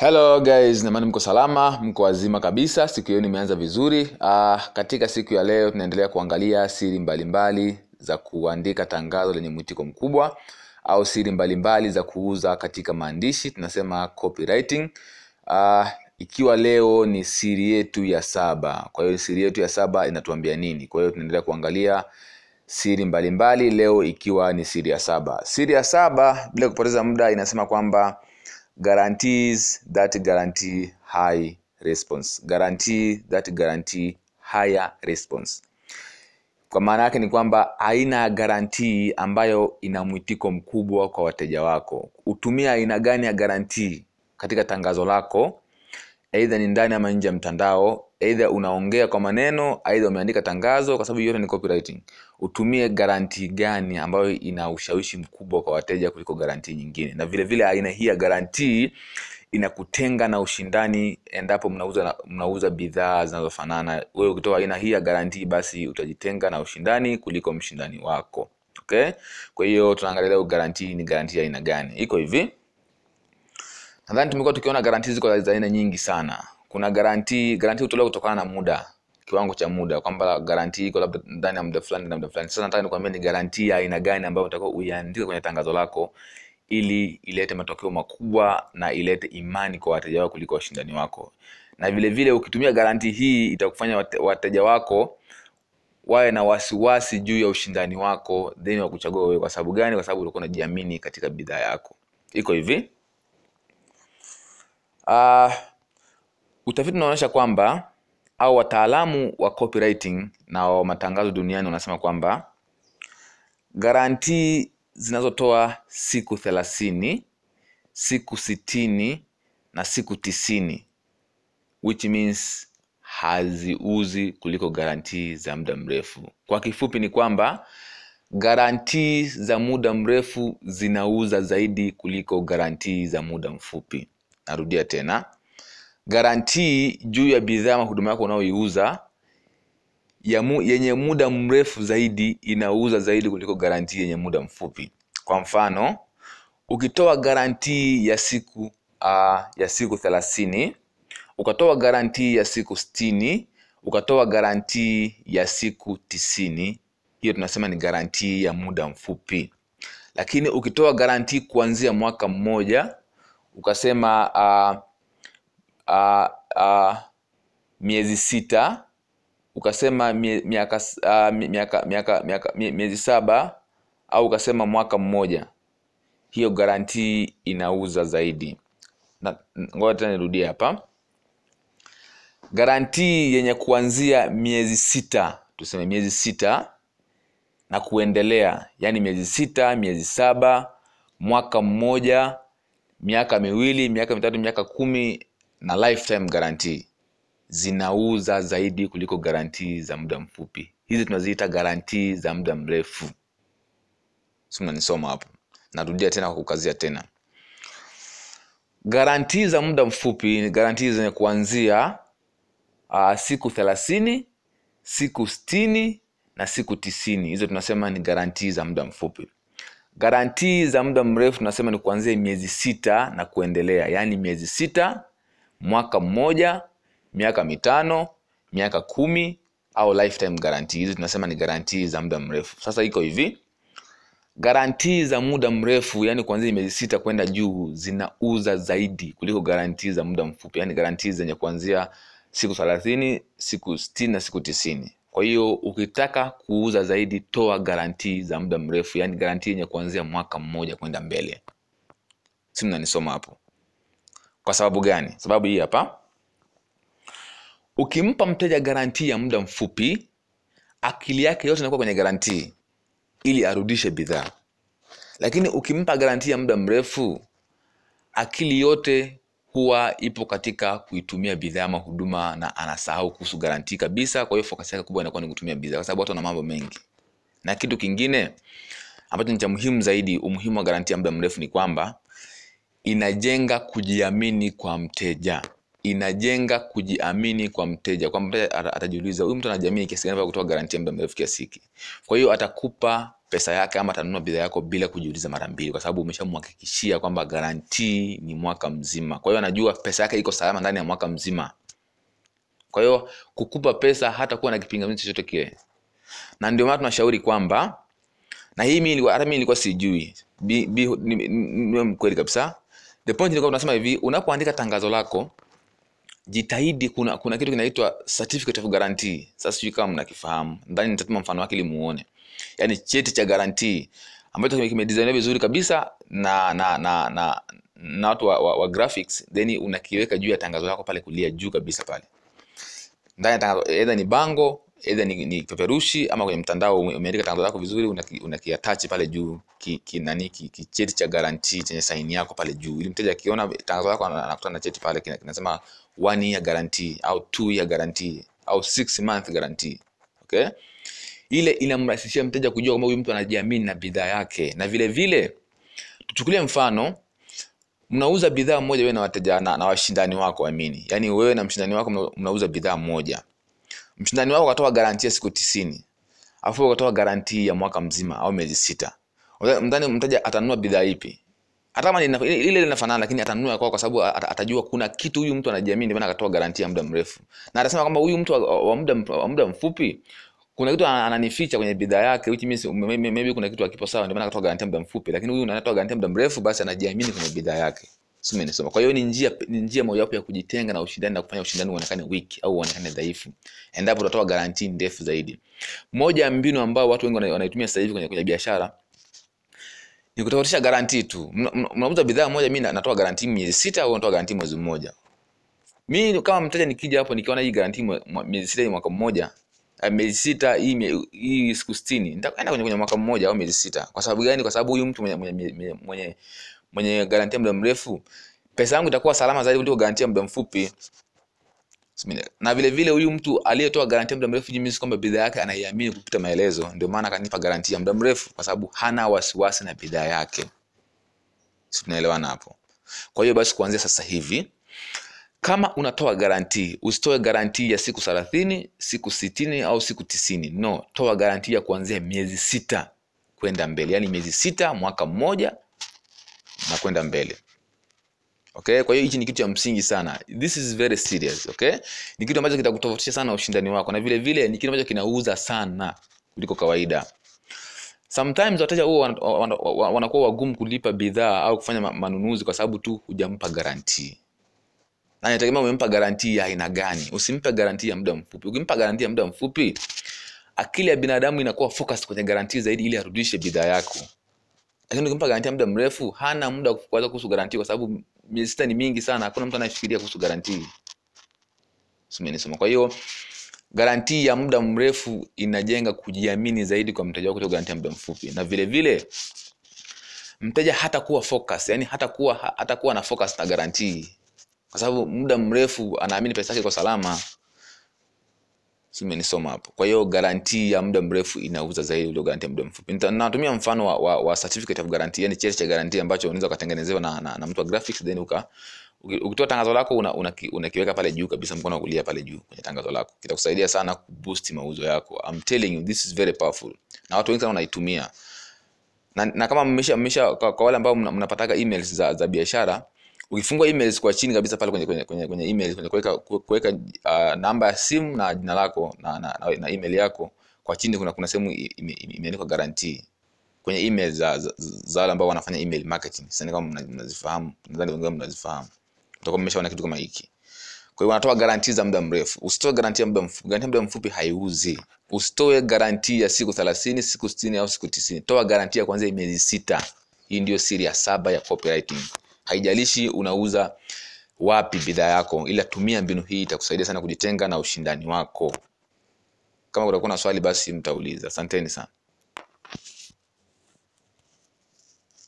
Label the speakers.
Speaker 1: hello guys. Namani mko salama mko wazima kabisa. Siku hiyo nimeanza vizuri. Uh, katika siku ya leo tunaendelea kuangalia siri mbalimbali mbali za kuandika tangazo lenye mwitiko mkubwa au siri mbalimbali mbali za kuuza katika maandishi tunasema copywriting. Uh, ikiwa leo ni siri yetu ya saba. Kwa hiyo siri yetu ya saba inatuambia nini? Kwa hiyo tunaendelea kuangalia siri mbalimbali mbali, leo ikiwa ni siri ya saba. Siri ya saba bila kupoteza muda inasema kwamba guarantees that guarantee high response. Guarantee that guarantee higher response. Kwa maana yake ni kwamba aina ya garantii ambayo ina mwitiko mkubwa kwa wateja wako. Utumia aina gani ya garantii katika tangazo lako aidha ni ndani ama nje ya mtandao aidha unaongea kwa maneno aidha umeandika tangazo kwa sababu yote ni copywriting. Utumie garanti gani ambayo ina ushawishi mkubwa kwa wateja kuliko garantii nyingine? Na vile vile aina hii ya garantii inakutenga na ushindani endapo mnauza mnauza bidhaa zinazofanana. Wewe ukitoa aina hii ya garantii basi utajitenga na ushindani kuliko mshindani wako. Okay? Kwa hiyo tunaangalia leo garantii ni ya aina gani? Iko hivi nadhani tumekuwa tukiona garanti ziko za aina nyingi sana. Kuna garanti garanti hutolewa kutokana na muda kiwango cha muda kwamba garanti iko labda ndani ya muda fulani na muda fulani. Sasa nataka nikwambia ni garanti ya aina gani ambayo utakuwa uiandike kwenye tangazo lako ili ilete matokeo makubwa na ilete imani kwa wateja wako kuliko washindani wako. Na vile vile ukitumia garanti hii itakufanya wateja wako wawe na wasiwasi juu ya ushindani wako then wakuchagua wewe. Kwa sababu gani? Kwa sababu utakuwa unajiamini katika bidhaa yako. Iko hivi uh, utafiti unaonyesha kwamba au wataalamu wa copywriting na wa matangazo duniani wanasema kwamba garantii zinazotoa siku thelathini siku sitini na siku tisini which means haziuzi kuliko garantii za muda mrefu. Kwa kifupi ni kwamba garantii za muda mrefu zinauza zaidi kuliko garantii za muda mfupi narudia tena. Garantii juu ya bidhaa ama huduma yako unaoiuza ya mu, yenye muda mrefu zaidi inauza zaidi kuliko garantii yenye muda mfupi. Kwa mfano ukitoa garantii ya siku uh, ya siku thelathini ukatoa garantii ya siku stini ukatoa garantii ya siku tisini hiyo tunasema ni garantii ya muda mfupi. Lakini ukitoa garantii kuanzia mwaka mmoja ukasema uh, uh, uh, miezi sita. Ukasema miaka, uh, miaka, miaka, miaka, miezi saba au ukasema mwaka mmoja. Hiyo garantii inauza zaidi. Ngoja tena nirudie hapa. Garantii yenye kuanzia miezi sita tuseme miezi sita na kuendelea. Yaani miezi sita miezi saba mwaka mmoja miaka miwili miaka mitatu miaka kumi na lifetime guarantee. Zinauza zaidi kuliko garantii za muda mfupi. Hizi tunaziita garantii za muda mrefu. Si mnanisoma hapo. Narudia tena kwa kukazia tena. Garantii za muda mfupi ni garantii zenye kuanzia uh, siku thelathini siku stini na siku tisini. Hizo tunasema ni garantii za muda mfupi garantii za muda mrefu tunasema ni kuanzia miezi sita na kuendelea. Yaani miezi sita mwaka mmoja miaka mitano miaka kumi au lifetime guarantee. Hizi tunasema ni garantii za muda mrefu. Sasa iko hivi. Garantii za muda mrefu yani kuanzia miezi sita kwenda juu zinauza zaidi kuliko garantii za muda mfupi. Yani garantii zenye kuanzia siku thelathini siku stini na siku tisini kwa hiyo ukitaka kuuza zaidi toa garantii za muda mrefu yani garantii yenye kuanzia mwaka mmoja kwenda mbele. Si mnanisoma hapo. Kwa sababu gani? Sababu hii hapa. Ukimpa mteja garantii ya muda mfupi akili yake yote inakuwa kwenye garantii ili arudishe bidhaa. Lakini ukimpa garantii ya muda mrefu akili yote huwa ipo katika kuitumia bidhaa ama huduma na anasahau kuhusu garanti kabisa. Kwa hiyo fokasi yake kubwa inakuwa ni kutumia bidhaa kwa sababu watu wana mambo mengi. Na kitu kingine ambacho ni cha muhimu zaidi umuhimu wa garanti ya muda mrefu ni kwamba inajenga kujiamini kwa mteja. Inajenga kujiamini kwa mteja. Kwamba mteja atajiuliza huyu mtu anajiamini kiasi gani kutoa garanti ya muda mrefu kiasi hiki? Kwa hiyo atakupa pesa yake ama atanunua bidhaa yako bila kujiuliza mara mbili kwa sababu umeshamhakikishia kwamba garantii ni mwaka mzima. Kwa hiyo anajua pesa yake iko salama ndani ya mwaka mzima. Kwa hiyo kukupa pesa hata kuwa na kipingamizi chochote kile. Na ndio maana tunashauri kwamba na hii mimi hata mimi nilikuwa sijui. Ni- ni- niwe mkweli kabisa. The point nilikuwa tunasema hivi unapoandika tangazo lako jitahidi kuna kuna kitu kinaitwa certificate of guarantee. Sasa sijui kama mnakifahamu. Ndani nitatuma mfano wake ili muone yaani cheti cha garantii ambacho kime- kimedesignwa vizuri kabisa na na na na, na watu wa, wa, wa graphics then unakiweka juu ya tangazo lako pale kulia juu kabisa pale. Ndani ya tangazo either ni bango either ni, ni peperushi ama kwenye mtandao ume- umeandika tangazo lako vizuri unaki- una pale juu ki, ki, nani ki, ki cheti cha guarantee chenye saini yako pale juu. Ili mteja akiona tangazo lako ana- anakutana na cheti pale kina- kinasema one year guarantee au two year guarantee au six month guarantee okay ile inamrahisishia mteja kujua kwamba huyu mtu anajiamini na bidhaa yake. Na vile vile tuchukulie mfano mnauza bidhaa moja wewe na wateja na, na washindani wako amini yaani wewe na mshindani wako mnauza bidhaa moja. Mshindani wako akatoa garanti ya siku tisini afu akatoa garanti ya mwaka mzima au miezi sita. Mdhani mteja atanunua bidhaa ipi? Hata kama ile linafanana lakini atanunua kwa, kwa sababu atajua kuna kitu huyu mtu anajiamini maana akatoa garanti ya muda mrefu. Na atasema kwamba huyu mtu wa, wa muda mfupi kuna kitu ananificha kwenye bidhaa yake which means maybe, kuna kitu akipo sawa ndio maana akatoa garantia muda mfupi lakini huyu anatoa garantia muda mrefu basi anajiamini kwenye bidhaa yake. Sio umenisoma kwa hiyo ni njia ni njia mojawapo ya kujitenga na ushindani na kufanya ushindani uonekane weak au uonekane dhaifu. Endapo utatoa garantia ndefu zaidi. Moja ya mbinu ambao watu wengi wanaitumia sasa hivi kwenye, kwenye biashara ni kutofautisha garantia tu. Mna- mna- mnauza bidhaa moja mimi natoa garantia miezi sita au natoa garantia mwezi mmoja. Mimi kama mteja nikija hapo nikiona hii garantia miezi sita mwaka mmoja miezi sita hii hii siku sitini nitakwenda kwenye, mwaka mmoja au miezi sita. Kwa sababu gani? Kwa sababu huyu mtu mwenye, mwenye, mwenye, mwenye, mwenye garanti muda mrefu pesa yangu itakuwa salama zaidi kuliko garantia muda mfupi. Na vile vile huyu mtu aliyetoa garantia muda mrefu jimisi kwamba bidhaa yake anaiamini kupita maelezo. Ndio maana akanipa garantia muda mrefu kwa sababu hana wasiwasi na bidhaa yake. Si tunaelewana hapo? Kwa hiyo basi kuanzia sasa hivi kama unatoa garantii usitoe garantii ya siku thelathini siku sitini au siku tisini. No toa garantii ya kuanzia miezi sita kwenda mbele. Yaani miezi sita mwaka mmoja na kwenda mbele. Okay? Kwa hiyo hichi ni kitu cha msingi sana. This is very serious okay? Ni kitu ambacho kitakutofautisha sana ushindani wako na vile vile ni kitu ambacho kinauza sana kuliko kawaida. Sometimes wateja huwa wana- wana- wana- wanakuwa wagumu kulipa bidhaa au kufanya manunuzi kwa sababu tu hujampa garantii na inategemea umempa garantii ya aina gani. Usimpe garantii ya muda mfupi. Ukimpa garantii ya muda mfupi akili ya binadamu inakuwa focus kwenye garantii zaidi ili arudishe bidhaa yako. Lakini ukimpa garantii ya muda mrefu hana muda wa kuwaza kuhusu garantii kwa sababu miezi sita ni mingi sana. Hakuna mtu anayefikiria kuhusu garantii simenisoma kwa hiyo garantii ya muda mrefu inajenga kujiamini zaidi kwa mteja wako kuliko garantii ya muda mfupi. Na vile vile mteja hatakuwa focus yani hatakuwa hatakuwa na focus na garantii kwa sababu muda mrefu anaamini pesa yake iko salama. Simenisoma hapo. Kwa hiyo garantii ya muda mrefu inauza zaidi ulio garantii ya muda mfupi. Natumia mfano wa, wa, wa certificate of guarantee yani cheti cha garantii ambacho unaweza ukatengenezewa na, na, na mtu wa graphics then uka ukitoa tangazo lako unakiweka una, una pale juu kabisa mkono wa kulia pale juu kwenye tangazo lako. Kitakusaidia sana kuboost mauzo yako. I'm telling you this is very powerful. Na watu wengi sana wanaitumia. Na, na kama mmesha mmesha kwa, kwa wale ambao mna- mnapataga emails za, za biashara ukifungua emails kwa chini kabisa pale kwenye kwenye kwenye, kwenye email kwenye kuweka kuweka uh, namba ya simu na jina lako na, na, na, na email yako kwa chini kuna kuna sehemu imeandikwa guarantee. Kwenye email za za, wale ambao wanafanya email marketing sasa kama mnazifahamu nadhani wengi mnazifahamu. Mtakuwa mmeshaona kitu kama hiki. Kwa hiyo wanatoa garantii za muda mrefu. Usitoe garantii ya muda mfupi garantii ya muda mfupi haiuzi. Usitoe garantii ya siku thelathini siku sitini au siku tisini. Toa garantii ya kuanzia miezi sita. Hii ndio siri ya saba ya copywriting haijalishi unauza wapi bidhaa yako ila tumia mbinu hii itakusaidia sana kujitenga na ushindani wako. Kama kutakuwa na swali basi mtauliza. Asanteni sana